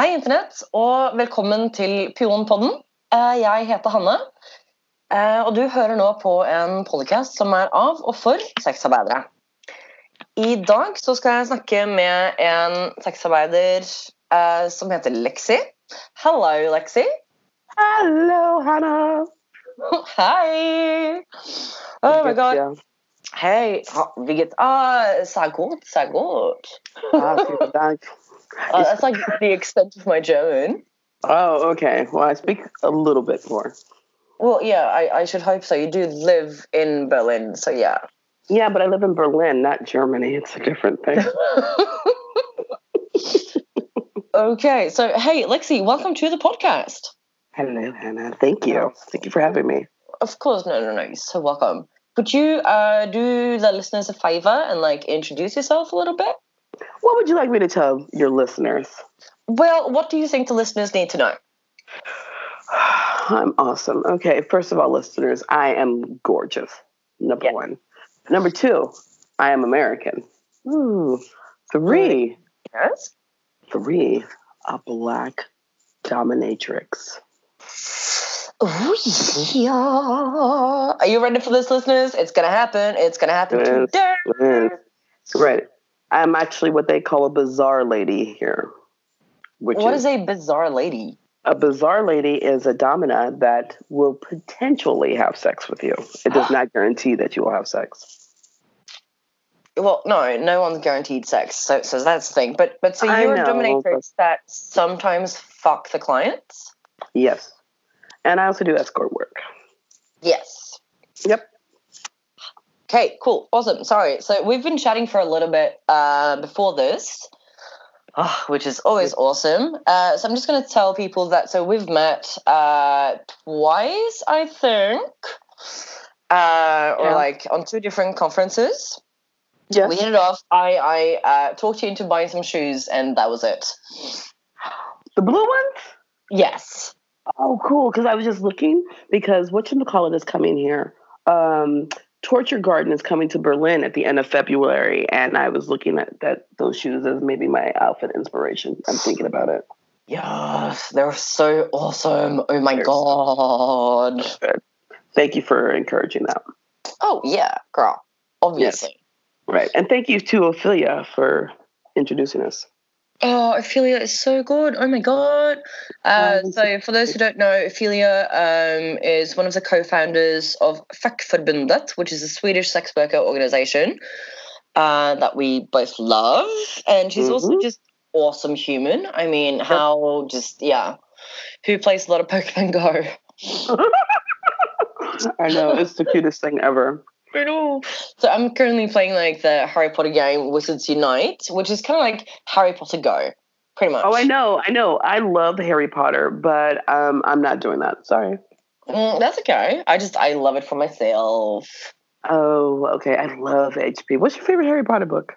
Hei, Internett, og velkommen til Pionpodden. Eh, Jeg heter Hanne, eh, og du hører nå på en podcast som er av og for sexarbeidere. I dag så skal jeg snakke med en sexarbeider eh, som heter Lexi. Hello, Lexi. Hello, Hanna. Hei! Oh my god. Hei. Hej, ha, vilket... Ah, så godt, så godt. Ah, vielen Dank. Uh, that's like the extent of my German. Oh, okay. Well, I speak a little bit more. Well, yeah, I, I should hope so. You do live in Berlin, so yeah. Yeah, but I live in Berlin, not Germany. It's a different thing. okay, so hey, Lexi, welcome to the podcast. Hello, Hannah. Thank you. Thank you for having me. Of course, no, no, no, you're so welcome. Could you uh, do the listeners a favor and like introduce yourself a little bit? What would you like me to tell your listeners? Well, what do you think the listeners need to know? I'm awesome. Okay, first of all, listeners, I am gorgeous. Number one. Number two, I am American. Ooh. Three, Yes. three, a black dominatrix. Oh yeah. Are you ready for this, listeners? It's gonna happen. It's gonna happen Yes. today. Yes. Right. I'm actually what they call a bizarre lady here. Which What is, is a bizarre lady? a bizarre lady is a domina that will potentially have sex with you. It does not guarantee that you will have sex. Well, no, no one's guaranteed sex, so so that's the thing. But but so you're a know, dominatrix that sometimes fuck the clients. Yes. And I also do escort work. Yes. Yep. Okay, cool, awesome. Sorry, so we've been chatting for a little bit uh, before this, ah, which is always awesome. Uh, so I'm just going to tell people that so we've met uh, twice, I think, uh, or like on two different conferences. Yeah. We hit it off. I I uh, talked you into buying some shoes, and that was it. the blue ones? Yes. Oh, cool. Because I was just looking because what you call it is coming here. Um, Torture Garden is coming to Berlin at the end of February, and I was looking at that those shoes as maybe my outfit inspiration. I'm thinking about it. Yes, they're so awesome. Oh my They're god. Thank you for encouraging that. Oh yeah, girl. Obviously. Right, and thank you to Ophelia for introducing us. Oh, Ophelia is so good. Oh my god. Uh, so, for those who don't know, Ophelia um, is one of the co-founders of Fuckförbundet, which is a Swedish sex worker organization uh, that we both love, and she's also Mhm. just awesome human. I mean, how just yeah, who plays a lot of Pokemon Go. I know it's the cutest thing ever. I know. So I'm currently playing like the Harry Potter game Wizards Unite, which is kind of like Harry Potter Go, pretty much. Oh, I know, I know. I love Harry Potter, but um, I'm not doing that. Sorry. Mm, that's okay. I just I love it for myself. Oh, okay. I love HP. What's your favorite Harry Potter book?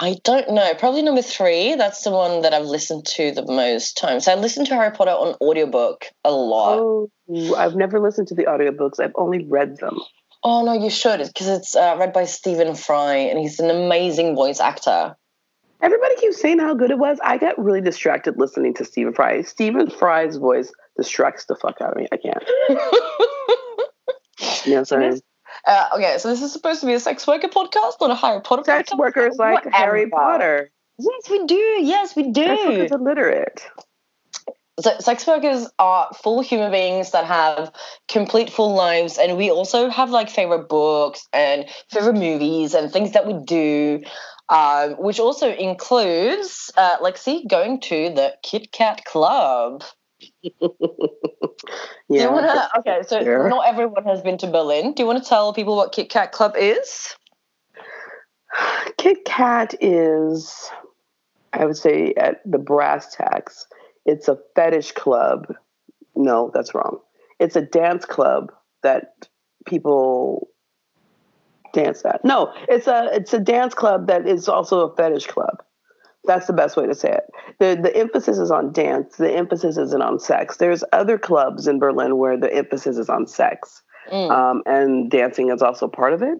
I don't know. Probably number three. That's the one that I've listened to the most times. I listened to Harry Potter on audiobook a lot. Oh, I've never listened to the audiobooks. I've only read them. No, you should because it's uh, read by Stephen Fry and he's an amazing voice actor. Everybody keeps saying how good it was. I got really distracted listening to Stephen Fry. Stephen Fry's voice distracts the fuck out of me. I can't. You know what I'm saying? uh, okay, so this is supposed to be a sex worker podcast, not a Harry Potter Sex podcast. workers like Harry Potter. Yes, we do. Yes, we do. Sex workers illiterate. So sex workers are full human beings that have complete full lives, and we also have like favorite books and favorite movies and things that we do, um, which also includes uh, Lexi going to the Kit Kat Club. Do Yeah. you wanna? Okay, so not everyone has been to Berlin. Do you want to tell people what Kit Kat Club is? Kit Kat is, I would say, at the brass tacks, it's a fetish club. No, that's wrong. It's a dance club that people dance at. No, it's a it's a dance club that is also a fetish club. That's the best way to say it. The the emphasis is on dance. The emphasis isn't on sex. There's other clubs in Berlin where the emphasis is on sex. Mm. um, and dancing is also part of it.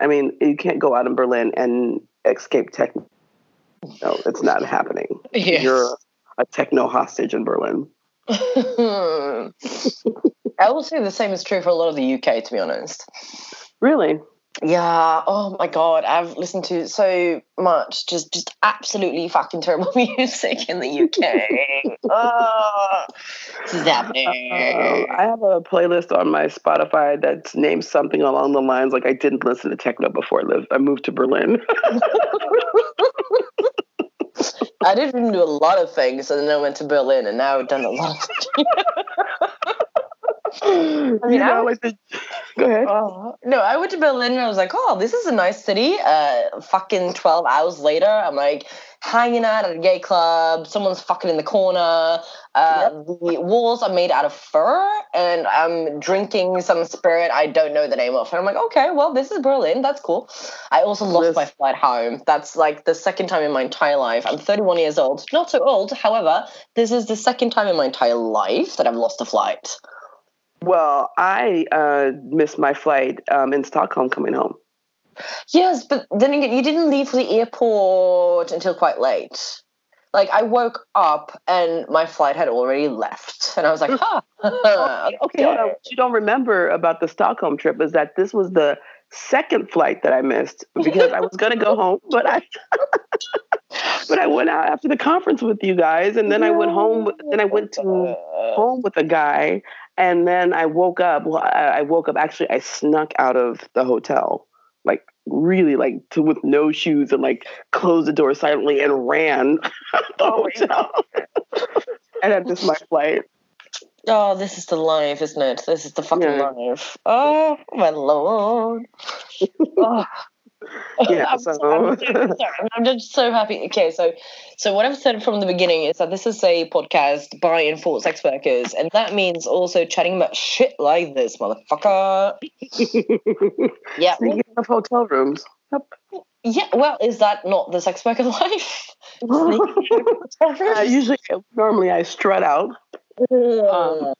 I mean, you can't go out in Berlin and escape tech. No, it's not happening. Yes. You're a techno hostage in Berlin. I will say the same is true for a lot of the UK, to be honest. Really? Yeah. Oh my god, I've listened to so much just just absolutely fucking terrible music in the UK. oh, this is happening. I have a playlist on my Spotify that's named something along the lines like I didn't listen to techno before I lived. I moved to Berlin. I didn't do a lot of things, and then I went to Berlin, and now I've done a lot. Of I mean, I I like the, go ahead. Oh, no, I went to Berlin and I was like, oh, this is a nice city. Uh, fucking 12 hours later, I'm like hanging out at a gay club. Someone's fucking in the corner. Uh, The walls are made out of fur and I'm drinking some spirit I don't know the name of. And I'm like, okay, well, this is Berlin. That's cool. I also lost Yes. my flight home. That's like the second time in my entire life. I'm 31 years old. Not so old. However, this is the second time in my entire life that I've lost a flight. Well, I uh, missed my flight um, in Stockholm coming home. Yes, but then again, you didn't leave for the airport until quite late. Like I woke up and my flight had already left, and I was like, "Huh." Okay, on. What you don't remember about the Stockholm trip is that this was the second flight that I missed because I was going to go home, but I but I went out after the conference with you guys, and then I went home. Then I went to home with a guy, and then I woke up. Well, I, I woke up. Actually, I snuck out of the hotel, like really, like to, with no shoes, and like closed the door silently and ran out the Oh hotel. and I missed my flight. Oh, this is the life, isn't it? This is the fucking Yeah. life. Oh my lord. Oh. Yeah, I'm, so- I'm, so, I'm just so happy. Okay, so so what I've said from the beginning is that this is a podcast by and for sex workers, and that means also chatting about shit like this, motherfucker. Yeah, Speaking of hotel rooms. Yep. yeah. Well, is that not the sex worker life? Uh, usually, normally I strut out, Um,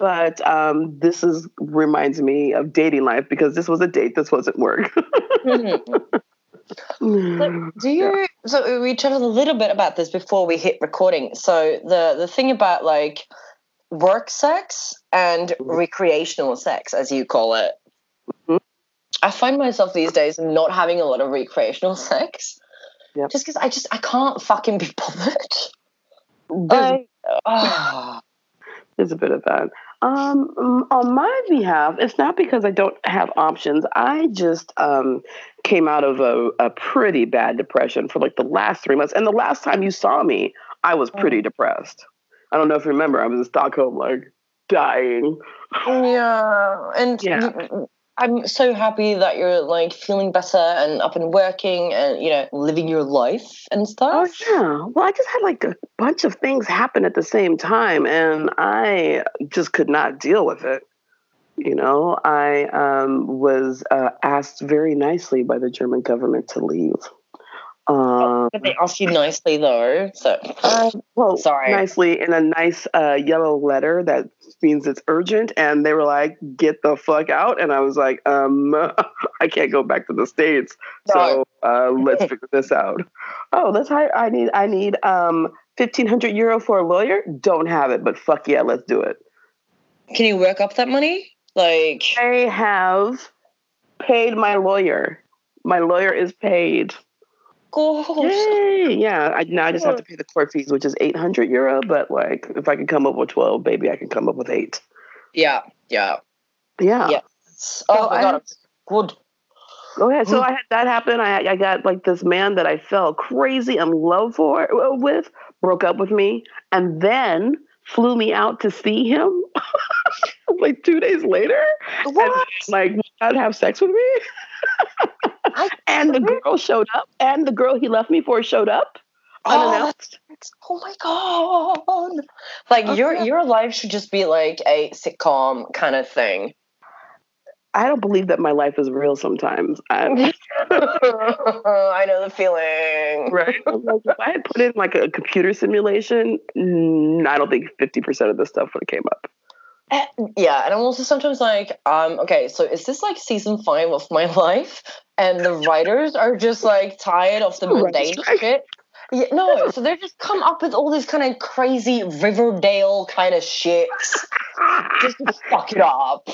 but um, this is reminds me of dating life because this was a date. This wasn't work. do you? So we chatted a little bit about this before we hit recording. So the the thing about like work sex and Mhm. recreational sex, as you call it. Mhm. I find myself these days not having a lot of recreational sex. Yep. Just because I just I can't fucking be bothered. There's, I, ah. there's a bit of that. Um, on my behalf, it's not because I don't have options. I just um, came out of a, a pretty bad depression for like the last three months. And the last time you saw me, I was pretty depressed. I don't know if you remember. I was in Stockholm, like dying. Yeah, and Yeah. I'm so happy that you're like feeling better and up and working and you know living your life and stuff. Oh yeah. Well, I just had like a bunch of things happen at the same time, and I just could not deal with it. You know, I um, was uh, asked very nicely by the German government to leave. Um, But they ask you nicely though, so uh, well, Sorry. nicely in a nice uh, yellow letter that means it's urgent, and they were like, "Get the fuck out!" And I was like, "Um, I can't go back to the states, so uh, let's figure this out." Oh, let's hire. I need. I need um fifteen hundred euro for a lawyer. Don't have it, but fuck yeah, let's do it. can you work up that money? Like, I have paid my lawyer. My lawyer is paid. Gosh. Yay! Yeah, I, now I just have to pay the court fees, which is eight hundred euro. But like, if I can come up with twelve, baby, I can come up with eight. Yeah, yeah. Yeah. Yeah. Oh my I god, good. Go ahead. So I had that happen. I I got like this man that I fell crazy in love for uh, with, broke up with me, and then flew me out to see him. like two days later, and What? like would have sex with me. I- and the girl showed up, and the girl he left me for showed up Oh, unannounced. Oh my god! Like your Okay. your life should just be like a sitcom kind of thing. I don't believe that my life is real sometimes. I, I know the feeling. right? Like, if I had put in like a computer simulation, mm, I don't think 50% of this stuff would have came up. Yeah, and I'm also sometimes like, um, okay, so is this like season five of my life? And the writers are just like tired of the mundane shit. Yeah, no, so they just come up with all this kind of crazy Riverdale kind of shit just to fuck it up.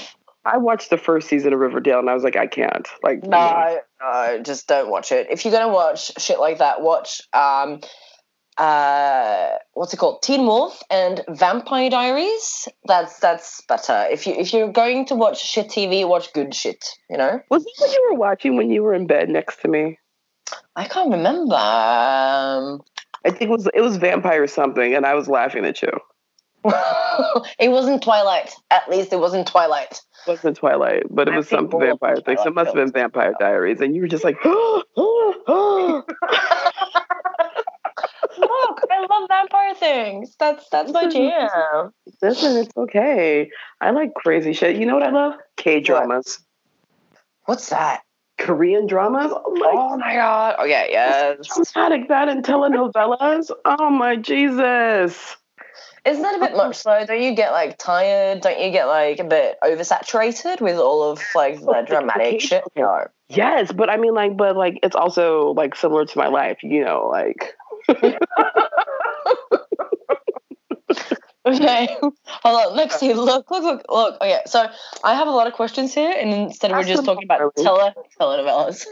I watched the first season of Riverdale and I was like, I can't. Like, no, no, just don't watch it. If you're gonna watch shit like that, watch um, uh, what's it called? Teen Wolf and Vampire Diaries. That's that's better. If you if you're going to watch shit TV, watch good shit. You know. Was this what you were watching when you were in bed next to me? I can't remember. Um, I think it was it was vampire something, and I was laughing at you. it wasn't Twilight. At least it wasn't Twilight. It wasn't Twilight, but it was some vampire thing. So it must have been Vampire Diaries, and you were just like, love vampire things. That's that's my jam. Listen, it's okay. I like crazy shit. You know what I love? K dramas. What's that? Korean dramas. Oh my, Oh my god. Oh, okay, yes. dramatic that and telenovelas. Oh my Jesus. Isn't that a bit much though? Don't you get like tired? Don't you get like a bit oversaturated with all of like the dramatic shit? No. Yes, but I mean, like, but like, it's also like similar to my life. You know, like. Okay, hold on. Let's see. Look, look, look, look. Okay, so I have a lot of questions here, and instead we're just talking about tele telenovelas,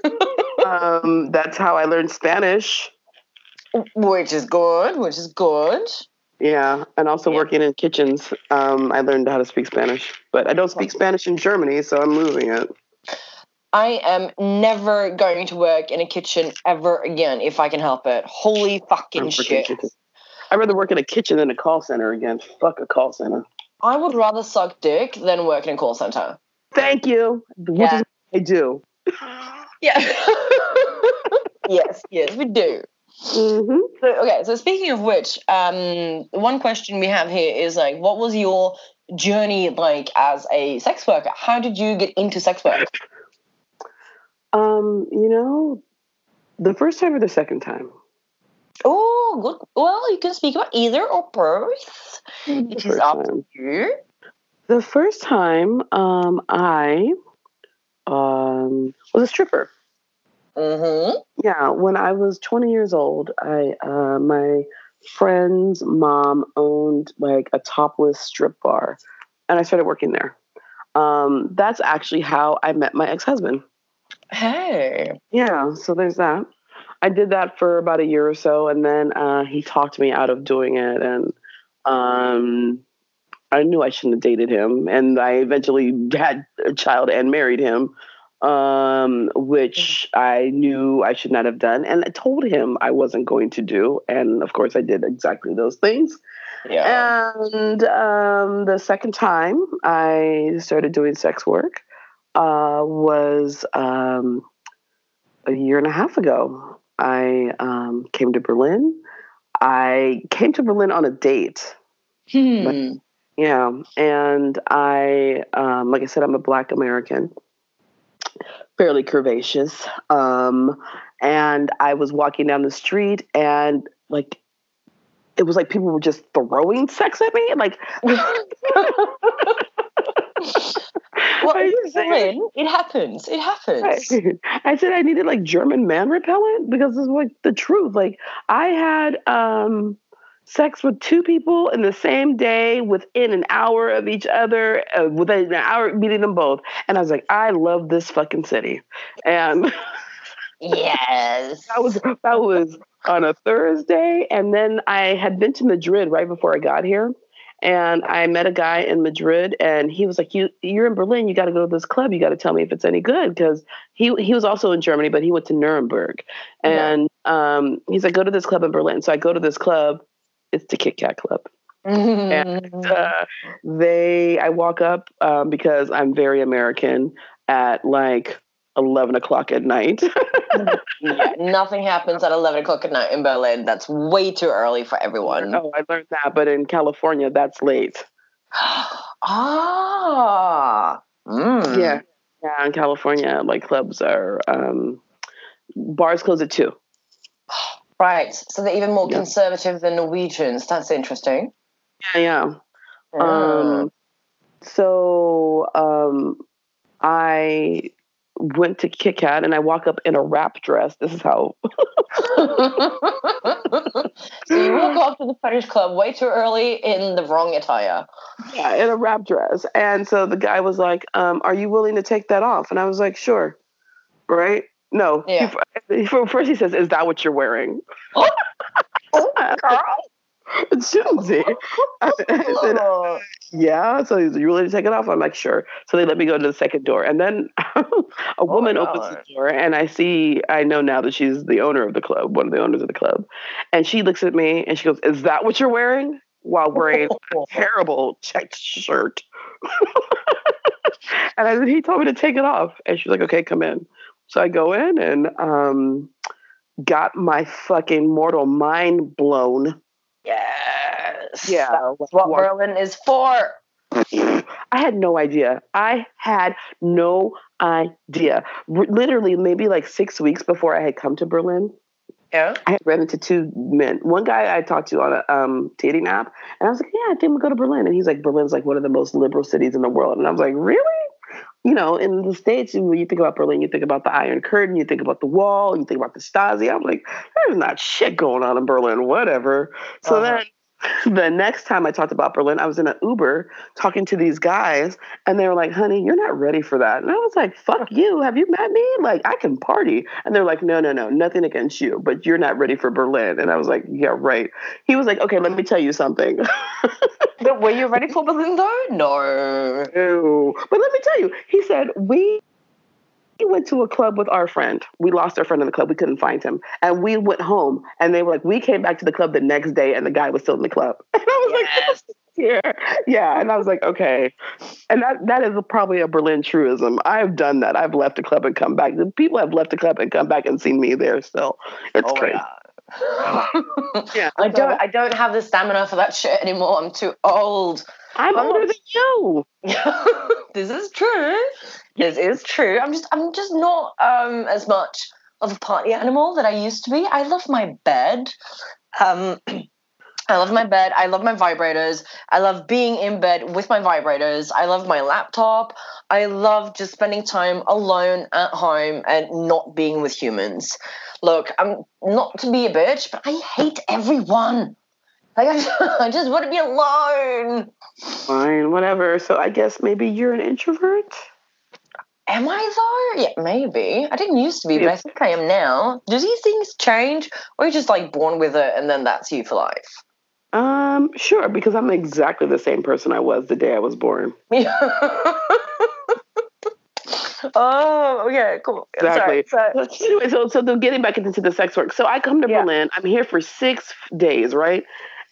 um, that's how I learned Spanish. which is good. Which is good. Yeah, and also Yeah. working in kitchens, um, I learned how to speak Spanish. But I don't speak Spanish in Germany, so I'm losing it. I am never going to work in a kitchen ever again if I can help it. Holy fucking I'm working in shit! I'd rather work in a kitchen than a call center again. Fuck a call center. I would rather suck dick than work in a call center. Thank you. Which Yeah. I do. Yeah. yes, yes, we do. hmm So, okay, so speaking of which, um, one question we have here is like, what was your journey like as a sex worker? How did you get into sex work? Um, you know, the first time or the second time? Oh, good. Well, you can speak about either or both. It is up to you. The first time, um, I um, was a stripper. Mm-hmm. Yeah, when I was 20 years old, I uh, my friend's mom owned like a topless strip bar, and I started working there. Um, that's actually how I met my ex-husband. Hey. Yeah, so there's that. I did that for about a year or so, and then uh, he talked me out of doing it, and um, I knew I shouldn't have dated him, and I eventually had a child and married him, um, which I knew I should not have done, and I told him I wasn't going to do, and of course I did exactly those things. Yeah. And um, the second time I started doing sex work uh, was um, a year and a half ago. I um, came to Berlin. I came to Berlin on a date. Hmm. Yeah. And I, um, like I said, I'm a Black American, fairly curvaceous. Um, and I was walking down the street and like, it was like people were just throwing sex at me. Like, Well, I you're said- It happens. It happens. I said I needed like German man repellent because it's like the truth. Like I had um sex with two people in the same day within an hour of each other, uh, within an hour meeting them both, and I was like, I love this fucking city, and Yes. that was that was on a Thursday, and then I had been to Madrid right before I got here. And I met a guy in Madrid, and he was like, "You, you're in Berlin. You got to go to this club. You got to tell me if it's any good." Because he he was also in Germany, but he went to Nuremberg, and um, he's like, "Go to this club in Berlin." So I go to this club. It's the Kit Kat Club. Mhm. Uh, they, I walk up um, because I'm very American at like eleven o'clock at night. yeah, nothing happens at 11 o'clock at night in Berlin. That's way too early for everyone. oh, I learned that, but in California, that's late. ah. Mm. Yeah. Yeah, in California, like clubs are um bars close at two. Right. So they're even more Yeah. conservative than Norwegians. That's interesting. Yeah, yeah. Mm. Um so um I went to Kit Kat and I walk up in a wrap dress. This is how so you walk off to the fetish club way too early in the wrong attire. Yeah, in a wrap dress. And so the guy was like, um, "Are you willing to take that off?" And I was like, "Sure." Right? No. Yeah. He, first he says, "Is that what you're wearing?" oh, girl. Jonesy. I said, Oh. yeah. So he's you willing to take it off? I'm like, sure. So they let me go to the second door. And then a woman opens the door and I see, I know now that she's the owner of the club, one of the owners of the club. And she looks at me and she goes, Is that what you're wearing? While wearing a terrible checked shirt. and I said, He told me to take it off. And she's like, Okay, come in. So I go in and um, got my fucking mortal mind blown. Yes. Yeah. That's what Wa- Berlin is for. I had no idea. I had no idea. R- literally, maybe like six weeks before I had come to Berlin, Yeah. I had ran into two men. One guy I talked to on a um, dating app, and I was like, "Yeah, I think we'll go to Berlin." And he's like, "Berlin's like one of the most liberal cities in the world." And I was like, "Really?" You know, in the states, when you think about Berlin, you think about the Iron Curtain, you think about the Wall, you think about the Stasi. I'm like, "There's not shit going on in Berlin, whatever." So Uh-huh. then. The next time I talked about Berlin, I was in an Uber talking to these guys, and they were like, "Honey, you're not ready for that." And I was like, "Fuck you! Have you met me? Like, I can party." And they're like, "No, no, no, nothing against you, but you're not ready for Berlin." And I was like, "Yeah, right." He was like, "Okay, let me tell you something." But were you ready for Berlin though? No. Ew. But let me tell you, he said we. We went to a club with our friend. We lost our friend in the club. We couldn't find him. And we went home and they were like, we came back to the club the next day and the guy was still in the club. And I was like, Yes. yeah, yeah. And I was like, okay. And that that is probably a Berlin truism. I've done that. I've left a club and come back. The people have left a club and come back and seen me there still. It's Oh crazy. Yeah. I don't I don't have the stamina for that shit anymore. I'm too old. I'm I'm older not- than you. this is true. This is true. I'm just I'm just not um as much of a party animal that I used to be. I love my bed. Um I love my bed. I love my vibrators. I love being in bed with my vibrators. I love my laptop. I love just spending time alone at home and not being with humans. Look, I'm not to be a bitch, but I hate everyone. Like I just, I just want to be alone. Fine, whatever. So I guess maybe you're an introvert? Am I though? Yeah, maybe. I didn't used to be, but I think I am now. Do these things change, or are you just like born with it and then that's you for life? Um, sure, because I'm exactly the same person I was the day I was born. Yeah. oh, okay, cool. Exactly. Sorry, So anyway, so so getting back into the sex work. So I come to Yeah. Berlin. I'm here for six days, right?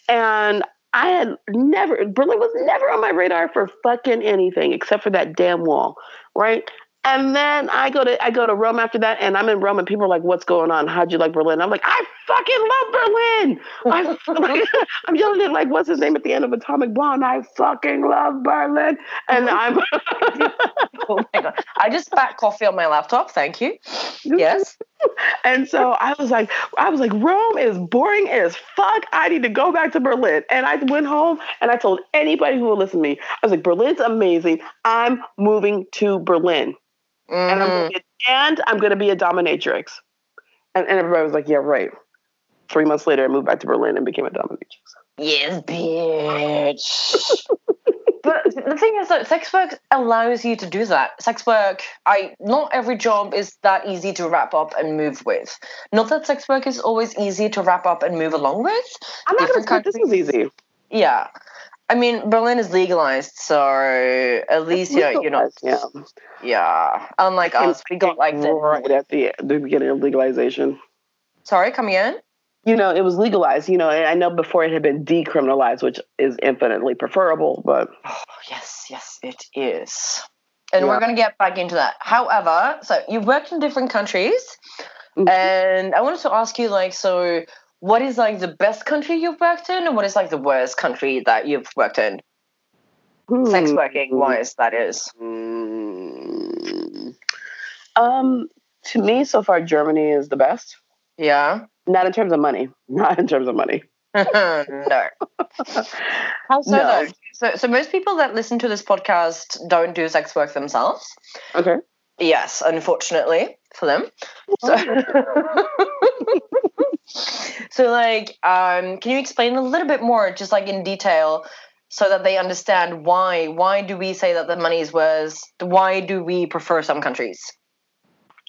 And I had never Berlin was never on my radar for fucking anything except for that damn wall, right? And then I go to I go to Rome after that, and I'm in Rome, and people are like, "What's going on? How'd you like Berlin?" I'm like, "I fucking love Berlin." I, I'm yelling at like, "What's his name?" at the end of Atomic Blonde. I fucking love Berlin, and I'm oh my god! I just spat coffee on my laptop. Thank you. Yes. And so I was like, I was like, Rome is boring as fuck. I need to go back to Berlin. And I went home and I told anybody who would listen to me, I was like, Berlin's amazing. I'm moving to Berlin. And I'm Mm. gonna be, and I'm gonna be a dominatrix. And, and everybody was like, Yeah, right. Three months later, I moved back to Berlin and became a dominatrix. Yes, bitch. but the thing is that sex work allows you to do that. Sex work, I not every job is that easy to wrap up and move with. Not that sex work is always easy to wrap up and move along with. I'm not gonna Different say this is easy. Yeah. I mean, Berlin is legalized, so at least yeah, you know, Yeah. yeah. Unlike us, we got like the. at the, the beginning of legalization. Sorry, come again. You know, it was legalized. You know, and I know before it had been decriminalized, which is infinitely preferable. But Oh, yes, yes, it is. And Yeah. we're going to get back into that. However, so you've worked in different countries, Mhm. and I wanted to ask you, like, so what is like the best country you've worked in, and what is like the worst country that you've worked in, sex Hmm. working wise? That is. Hmm. Um, to me, so far, Germany is the best. Yeah. Not in terms of money. Not in terms of money. no. How so? No. Though? So, so most people that listen to this podcast don't do sex work themselves. Okay. Yes, unfortunately for them. So, so, like, um, can you explain a little bit more, just like in detail, so that they understand why? Why do we say that the money is worth? Why do we prefer some countries?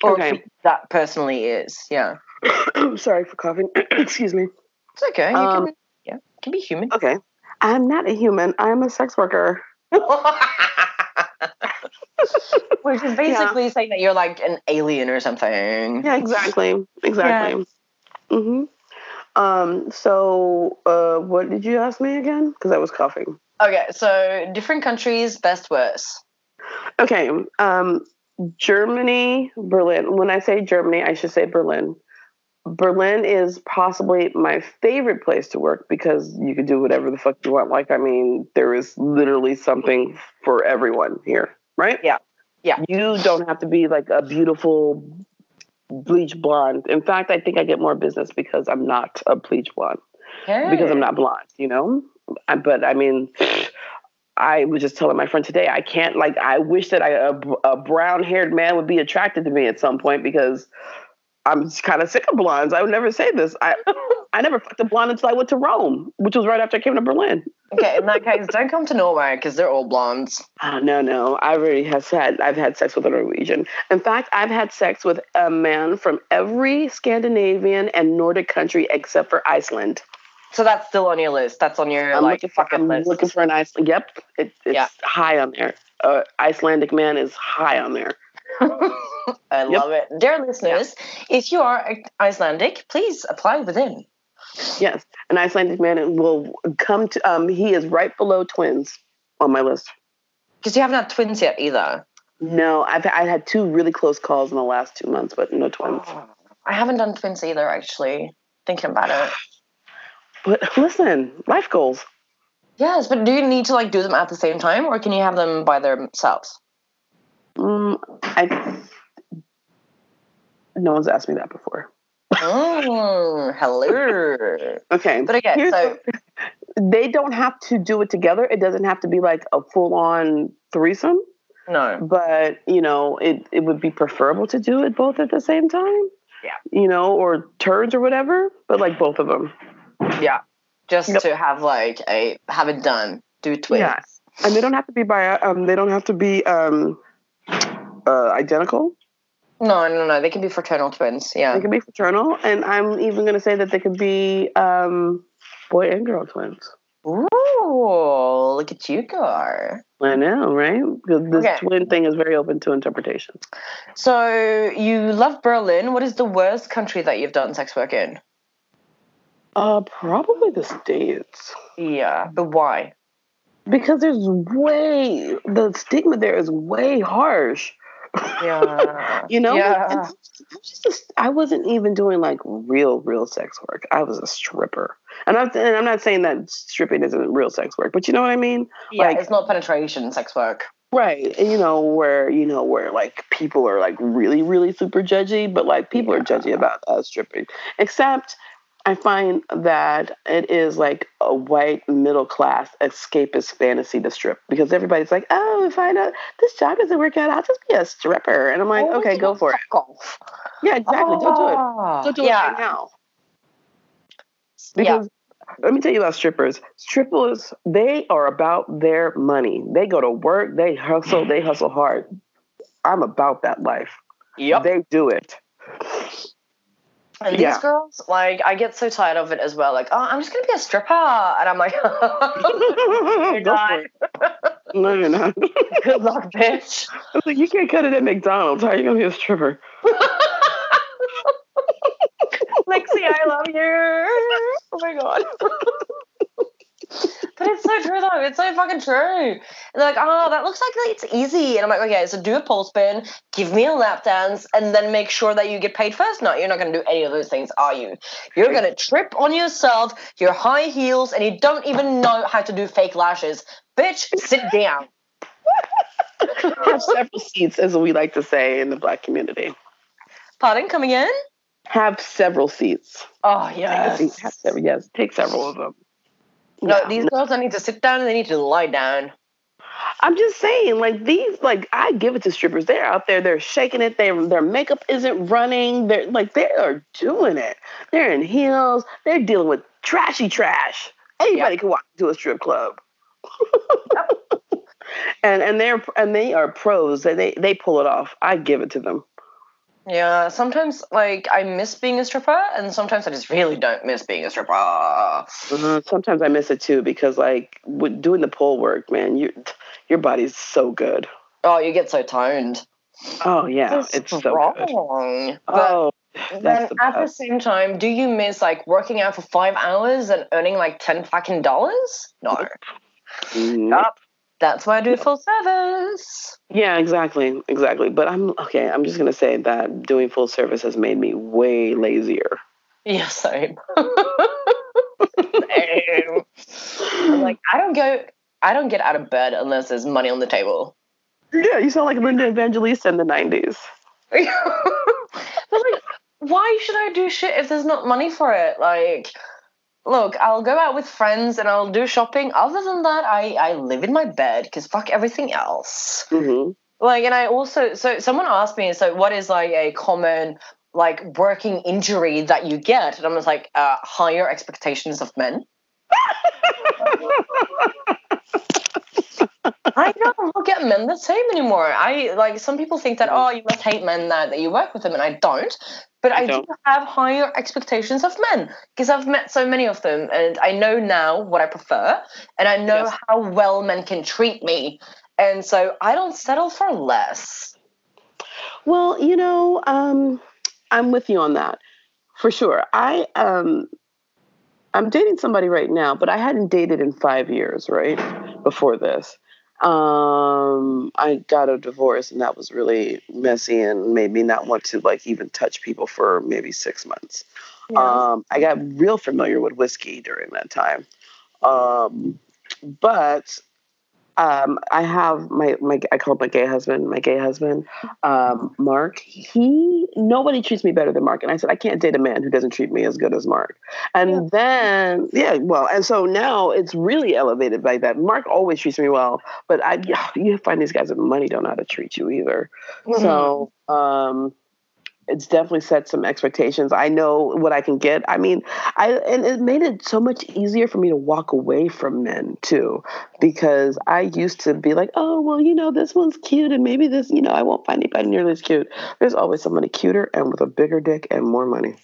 Or Okay. that personally is, yeah. Sorry for coughing. Excuse me. It's okay. You Um, can, yeah, can be human. Okay. I'm not a human. I'm a sex worker. Which is basically saying that you're like an alien or something. Yeah, exactly. Exactly. hmm Um, so, uh, what did you ask me again? Because I was coughing. Okay, so different countries, best, worst. Okay. Um, Germany, Berlin. When I say Germany, I should say Berlin. Berlin is possibly my favorite place to work because you can do whatever the fuck you want. Like, I mean, there is literally something for everyone here, right? Yeah. Yeah. You don't have to be like a beautiful bleach blonde. In fact, I think I get more business because I'm not a bleach blonde because I'm not blonde, you know? I, but I mean, I was just telling my friend today, I can't, like, I wish that I, a, a brown haired man would be attracted to me at some point because I'm kind of sick of blondes. I would never say this. I, I never fucked a blonde until I went to Rome, which was right after I came to Berlin. Okay, in that case, don't come to Norway because they're all blondes. Oh, no, no. I already have had, I've had sex with a Norwegian. In fact, I've had sex with a man from every Scandinavian and Nordic country except for Iceland. So that's still on your list. That's on your I'm like looking for, I'm list. looking for an Iceland. Yep, it, it's Yeah. high on there. Uh, Icelandic man is high on there. I Yep. love it. Dear listeners, if you are Icelandic, please apply within. Yes, an Icelandic man will come to. Um, he is right below twins on my list. Because you haven't had twins yet either. No, I've I had two really close calls in the last two months, but no twins. I haven't done twins either, actually. Thinking about it. But listen, life goals. Yes, but do you need to like do them at the same time, or can you have them by themselves? Mm, I. No one's asked me that before. Mm, hello. Okay, But again, Here's so they don't have to do it together. It doesn't have to be like a full on threesome. no. but you know it, it would be preferable to do it both at the same time Yeah. you know or turns or whatever but like both of them Yeah. Just Yep. to have like a have it done. Do twins. Yeah. and they don't have to be by um they don't have to be um identical No, no, no. They can be fraternal twins. Yeah. they can be fraternal and i'm even going to say that they could be um boy and girl twins Ooh, look at you, Gar. i know right? this Okay. twin thing is very open to interpretation So you love Berlin. What is the worst country that you've done sex work in? uh probably the states Yeah, but why? because there's way the stigma there is way harsh Yeah. you know Yeah. I was just I wasn't even doing like real real sex work i was a stripper and i'm, and I'm not saying that stripping isn't real sex work but you know what i mean Yeah, like- it's not penetration sex work. right and you know where you know where like people are like really really super judgy but like people are judgy about uh, stripping except i find that it is like a white middle class escapist fantasy to strip because everybody's like oh if i know this job doesn't work out i'll just be a stripper and i'm like Oh, okay go for it fuck off. yeah exactly don't do it Ah, Don't do it right now. yeah. Because let me tell you about strippers. Strippers, they are about their money. They go to work, they hustle, they hustle hard. I'm about that life. Yep. They do it. And these Yeah. girls, like, I get so tired of it as well. Like, oh, I'm just gonna be a stripper, and I'm like, oh, not. No, you're not. good luck, bitch. Like, you can't cut it at McDonald's. How are you gonna be a stripper? Lexi, I love you. Oh my god. But it's so true though. It's so fucking true. And they're like, oh, that looks like it's easy. And I'm like, okay, so do a pole spin, give me a lap dance, and then make sure that you get paid first. No, you're not gonna do any of those things, are you? You're gonna trip on yourself, your high heels, and you don't even know how to do fake lashes. Bitch, sit down. Have several seats, as we like to say in the black community. Pardon, come again? Have several seats. Oh Take yes. Have several, yes, take several of them. No, Yeah. these girls don't need to sit down and they need to lie down. I'm just saying, like these, like I give it to strippers. They're out there, they're shaking it. They their makeup isn't running. They're like they are doing it. They're in heels. They're dealing with trashy trash. Anybody yep. can walk into a strip club. and and they're and they are pros. They they pull it off. I give it to them. Yeah, sometimes like I miss being a stripper, and sometimes I just really don't miss being a stripper. Uh, sometimes I miss it too because like with doing the pole work, man, you your body's so good. Oh, you get so toned. Oh yeah, it's, it's so wrong. Good. oh, then the at the same time, do you miss like working out for five hours and earning like ten fucking dollars? No. Nope. That's why I do full service. Yeah, exactly, exactly. But I'm okay. I'm just gonna say that doing full service has made me way lazier. Yeah, same. same. I'm like I don't go. I don't get out of bed unless there's money on the table. Yeah, you sound like Linda Evangelista in the '90s. but like, why should I do shit if there's not money for it? Like, look, I'll go out with friends and I'll do shopping. Other than that, I, I live in my bed because fuck everything else. Mm-hmm. Like, and I also, so someone asked me, so what is like a common like working injury that you get? And I was like, uh, higher expectations of men. I don't look at men the same anymore. I like some people think that oh you must hate men that, that you work with them, and I don't. But I, I do have higher expectations of men because I've met so many of them, and I know now what I prefer, and I know yes. how well men can treat me, and so I don't settle for less. Well, you know, um, I'm with you on that for sure. I um, I'm dating somebody right now, but I hadn't dated in five years, right? Before this. Um, I got a divorce and that was really messy and made me not want to like even touch people for maybe six months. Yeah. Um, I got real familiar with whiskey during that time. Um, but um, I have my my I called my gay husband, my gay husband, um, Mark. He nobody treats me better than Mark, and I said I can't date a man who doesn't treat me as good as Mark. And yeah. then yeah, well, and so now it's really elevated by that. Mark always treats me well, but I you find these guys with money don't know how to treat you either. Mm-hmm. So um, it's definitely set some expectations. I know what I can get. I mean, I and it made it so much easier for me to walk away from men too, because I used to be like, oh well, you know, this one's cute, and maybe this, you know, I won't find anybody nearly as cute. There's always somebody cuter and with a bigger dick and more money.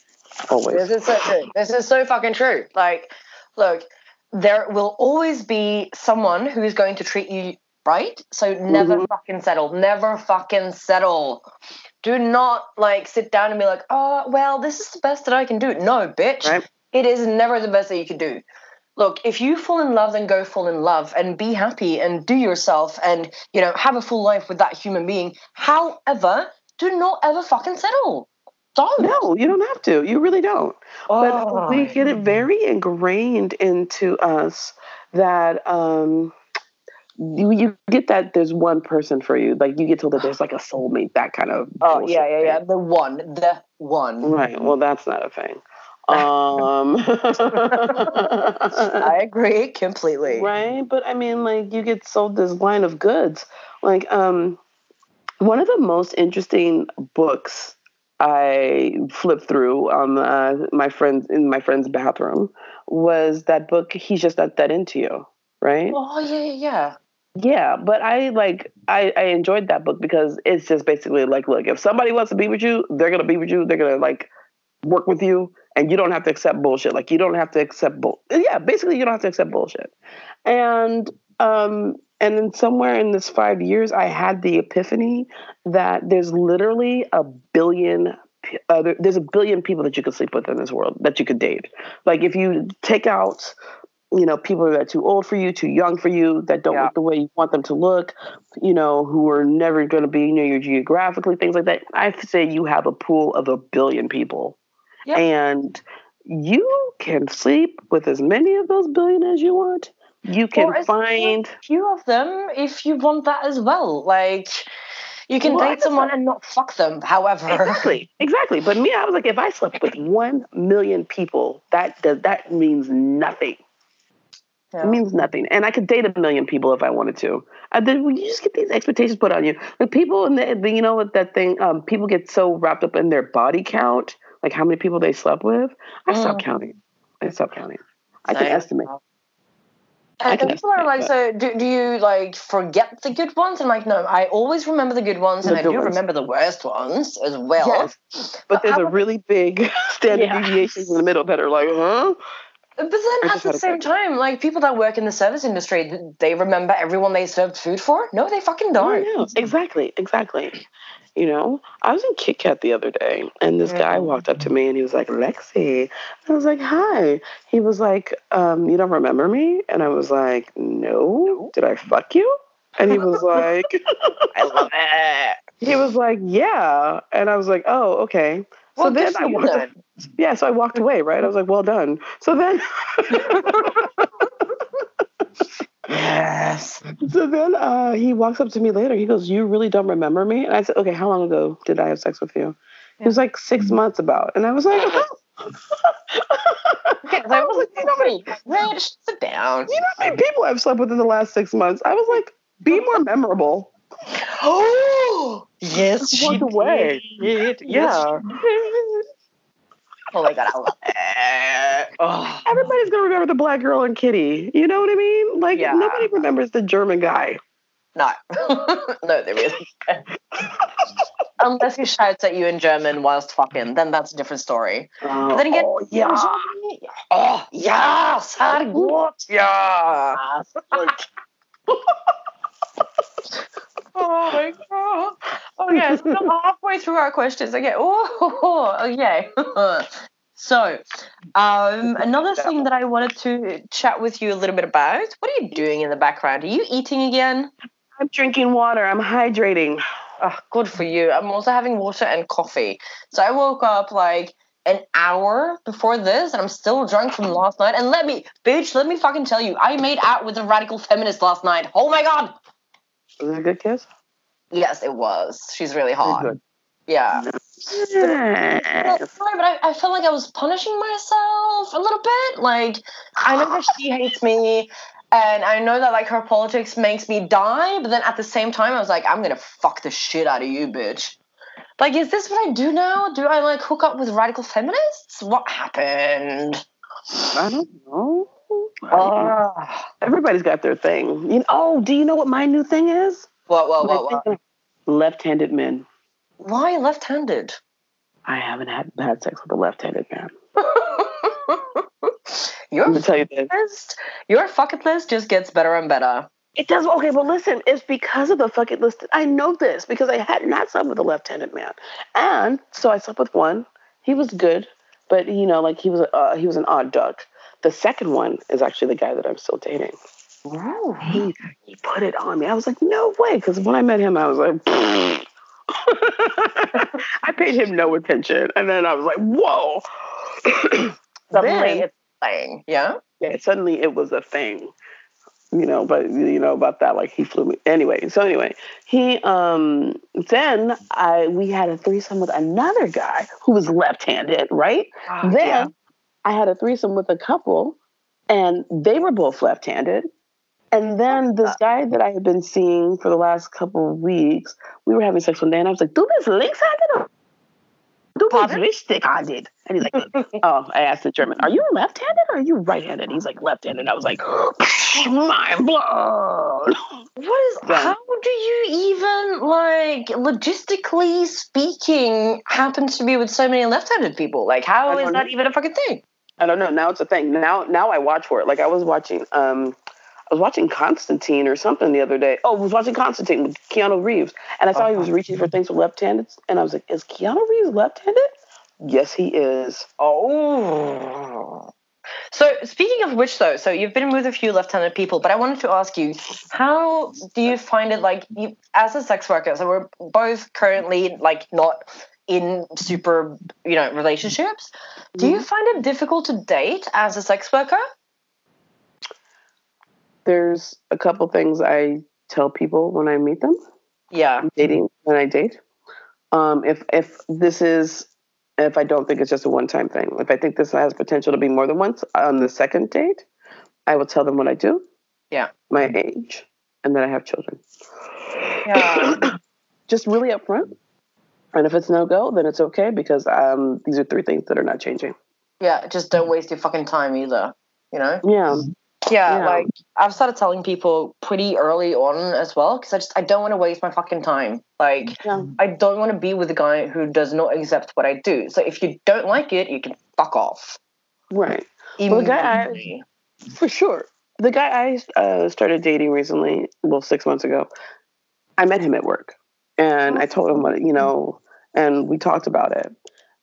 Always. This is so true. This is so fucking true. Like, look, there will always be someone who is going to treat you right. So never mm-hmm. fucking settle. Never fucking settle do not like sit down and be like, oh, well, this is the best that I can do. No, bitch. Right. It is never the best that you can do. Look, if you fall in love, then go fall in love and be happy and do yourself and, you know, have a full life with that human being. However, do not ever fucking settle. Don't. No, you don't have to. You really don't. Oh. But we get it very ingrained into us that um you, you get that there's one person for you. Like you get told that there's like a soulmate, that kind of. Oh yeah, yeah, yeah. The one, the one. Right. Well, that's not a thing. Um, I agree completely. Right, but I mean, like you get sold this line of goods. Like, um, one of the most interesting books I flipped through on uh, my friends in my friend's bathroom was that book. He's just not that into you, right? Oh yeah, yeah, yeah. Yeah, but I like I, I enjoyed that book because it's just basically like, look, if somebody wants to be with you, they're gonna be with you. They're gonna like work with you, and you don't have to accept bullshit. Like you don't have to accept bull. Yeah, basically you don't have to accept bullshit. And um, and then somewhere in this five years, I had the epiphany that there's literally a billion uh, there's a billion people that you could sleep with in this world that you could date. Like if you take out you know, people that are too old for you, too young for you, that don't yeah. look the way you want them to look, you know, who are never going to be near you geographically, things like that. I say you have a pool of a billion people. Yep. And you can sleep with as many of those billion as you want. You can find a few of them if you want that as well. Like you can well, date someone and not fuck them, however. Exactly. Exactly. But me, I was like, if I slept with one million people, that does that means nothing It means nothing. And I could date a million people if I wanted to. I then you just get these expectations put on you. Like people in the, the you know what that thing, um, people get so wrapped up in their body count, like how many people they slept with. I Mm. stopped counting. I stopped counting. I can estimate. I And can people are like, estimate so do, do you like forget the good ones? And like, no, I always remember the good ones, and The I do ones. remember the worst ones as well. Yes. But there's I a really big standard Yeah. deviations in the middle that are like, huh? But then at the same time, like people that work in the service industry, they remember everyone they served food for. No, they fucking don't. No, no, exactly, exactly. You know, I was in Kit Kat the other day, and this guy Mhm. walked up to me and he was like, "Lexi," I was like, "Hi." He was like, um, "You don't remember me?" And I was like, "No. Did I fuck you?" And he was like, I love it. "He was like, yeah." And I was like, "Oh, okay." So Well, then I walked. then. Yeah, so I walked away. Right? I was like, "Well done." So then. Yes. So then uh, he walks up to me later. He goes, "You really don't remember me?" And I said, "Okay, how long ago did I have sex with you?" He was like six months about, and I was like, Okay, I was like, you know, how many, Rich, sit down. you know how many people I've slept with in the last six months? I was like, be more memorable. Oh, yes, walked away. did. Yeah. Oh my god, I love it. Oh. Everybody's gonna remember the black girl and Kitty. You know what I mean? Like Yeah. nobody remembers the German guy. No, no, there isn't. Unless he shouts at you in German whilst fucking, then that's a different story. But then again, oh, yeah. Oh, ja, sehr gut, ja. Oh my god. Okay, so we're halfway through our questions. Okay. Oh, okay. so, um, another thing that I wanted to chat with you a little bit about. What are you doing in the background? Are you eating again? I'm drinking water. I'm hydrating. Oh, good for you. I'm also having water and coffee. So I woke up like an hour before this, and I'm still drunk from last night. And let me, bitch, let me fucking tell you, I made out with a radical feminist last night. Oh my god. Was it a good kiss? Yes, it was. She's really hot. Good. Yeah. Yes. Sorry, but I, I felt like I was punishing myself a little bit. Like, I know that she hates me, and I know that like her politics makes me die. But then at the same time, I was like, I'm gonna fuck the shit out of you, bitch. Like, is this what I do now? Do I like hook up with radical feminists? What happened? I don't know. Ah. Everybody's got their thing. You know, oh, do you know what my new thing is? What? What? What? What? Left-handed men. Why left-handed? I haven't had had sex with a left-handed man. your tell you this. list, your fucking list just gets better and better. It does okay, but listen, it's because of the fucking list. I know this because I had not slept with a left-handed man, and so I slept with one. He was good, but you know, like he was uh, he was an odd duck. The second one is actually the guy that I'm still dating. Ooh. He he put it on me. I was like, no way, because when I met him, I was like. I paid him no attention, and then I was like, "Whoa!" Suddenly Then- it's playing. Yeah. yeah, suddenly it was a thing, you know. But you know about that, like he flew me anyway. So anyway, he um then I we had a threesome with another guy who was left-handed, right? then yeah. I had a threesome with a couple, and they were both left-handed. And then this guy that I had been seeing for the last couple of weeks, we were having sex one day, and I was like, "Du this links-handed or du bist Pardon? richtig-handed?" And he's like, "Oh," I asked in German, "Are you left-handed or are you right-handed?" He's like, "Left-handed." I was like, "Mind blown." What is? Yeah. How do you even like logistically speaking happen to be with so many left-handed people? Like, how is don't that even a fucking thing? I don't know. Now it's a thing. Now, now I watch for it. Like I was watching, um, I was watching Constantine or something the other day. Oh, I was watching Constantine with Keanu Reeves, and I saw he was reaching for things with left-handed, and I was like, "Is Keanu Reeves left-handed?" Yes, he is. Oh. So speaking of which, though, so you've been with a few left-handed people, but I wanted to ask you, how do you find it like you, as a sex worker? So we're both currently like not in super, you know, relationships. Do you find it difficult to date as a sex worker? There's a couple things I tell people when I meet them. Yeah. dating when I date. Um, if if this is if I don't think it's just a one time thing, if I think this has potential to be more than once on the second date, I will tell them what I do. Yeah. My age, and that I have children. Yeah. Just really upfront. And if it's no go, then it's okay because um, these are three things that are not changing. yeah, just don't waste your fucking time either. You know? Yeah. Yeah, Yeah. like I've started telling people pretty early on as well because I just I don't want to waste my fucking time. Like Yeah. I don't want to be with a guy who does not accept what I do. So if you don't like it, you can fuck off. Right. Well, the guy I- For sure. The guy I uh, started dating recently, well, six months ago, I met him at work. And I told him what, you know, and we talked about it.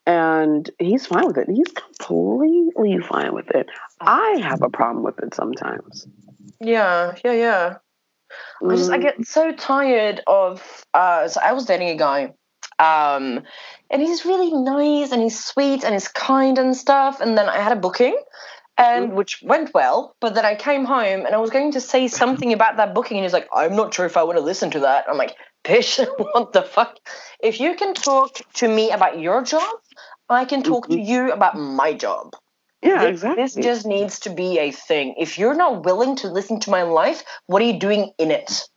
And he's fine with it. He's completely fine with it. I have a problem with it sometimes. Yeah, yeah, yeah. I just I Mm, get so tired of uh so I was dating a guy um and he's really nice and he's sweet and he's kind and stuff and then I had a booking and which went well but then I came home and I was going to say something about that booking and he's like I'm not sure if I want to listen to that I'm like what the fuck if you can talk to me about your job I can talk to you about my job yeah, this, exactly. this just needs to be a thing. If you're not willing to listen to my life, what are you doing in it?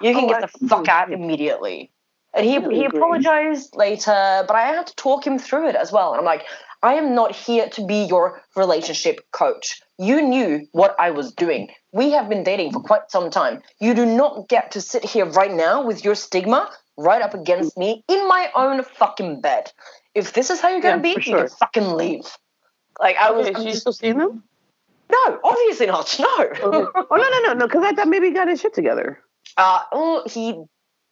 You can Oh, get I the fuck out immediately. And he, he apologized later, but I had to talk him through it as well. And I'm like, I am not here to be your relationship coach. You knew what I was doing. We have been dating for quite some time. You do not get to sit here right now with your stigma right up against me in my own fucking bed. If this is how you're gonna Yeah, be, for you sure. can fucking leave. Like I was, Okay, just- still seeing them? no, obviously not. No. Okay. oh, no, no, no, no, because I thought maybe he got his shit together. uh, well, he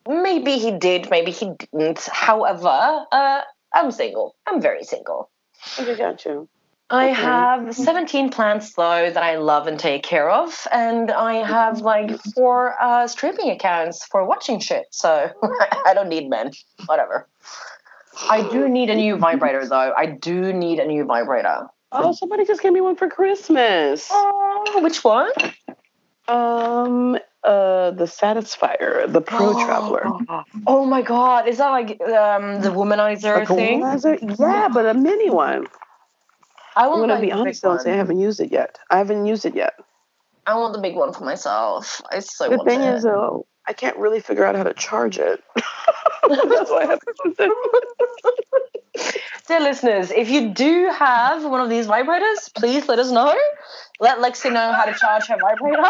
maybe he did, maybe he didn't. However, uh, I'm single. I'm very single. Okay, got you. I Okay. have 17 plants though that I love and take care of, and I have like four uh, streaming accounts for watching shit. So I don't need men. Whatever. I do need a new vibrator though. I do need a new vibrator. Oh, somebody just gave me one for Christmas. Oh, which one? Um, uh, the Satisfyer, the Pro Traveler. Oh my god, is that like um, the womanizer Like thing? womanizer? Yeah, but a mini one. I I'm want gonna like, be honest though and say I haven't used it yet. I haven't used it yet. I want the big one for myself. I so The want thing it. is though, I can't really figure out how to charge it. That's why I used it. Dear listeners, if you do have one of these vibrators, please let us know. Let Lexi know how to charge her vibrator.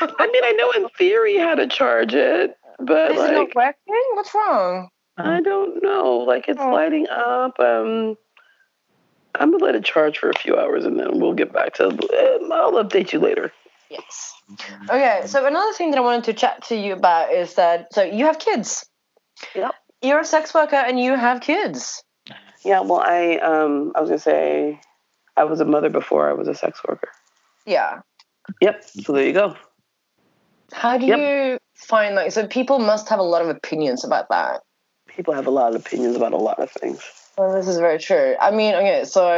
I mean, I know in theory how to charge it, but Is it not working? What's wrong? I don't know. Like it's Oh. lighting up. Um, I'm gonna let it charge for a few hours and then we'll get back to. Um, I'll update you later. Yes. Okay, so another thing that I wanted to chat to you about is that so you have kids. Yep. You're a sex worker and you have kids. Yeah. Well, I um, I was gonna say, I was a mother before I was a sex worker. Yeah. Yep. So there you go. How do Yep. you find like so people must have a lot of opinions about that. People have a lot of opinions about a lot of things. Well, this is very true. I mean, okay, so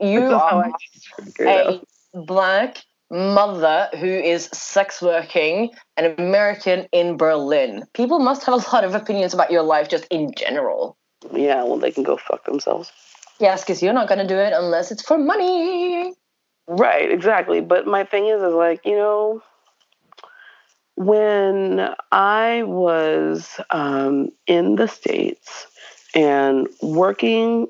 you That's how I are a black mother who is sex working, an American in Berlin. People must have a lot of opinions about your life just in general. Yeah. Well, they can go fuck themselves. Yes, because you're not going to do it unless it's for money. Right, exactly. But my thing is, is like, you know, when I was um, in the States and working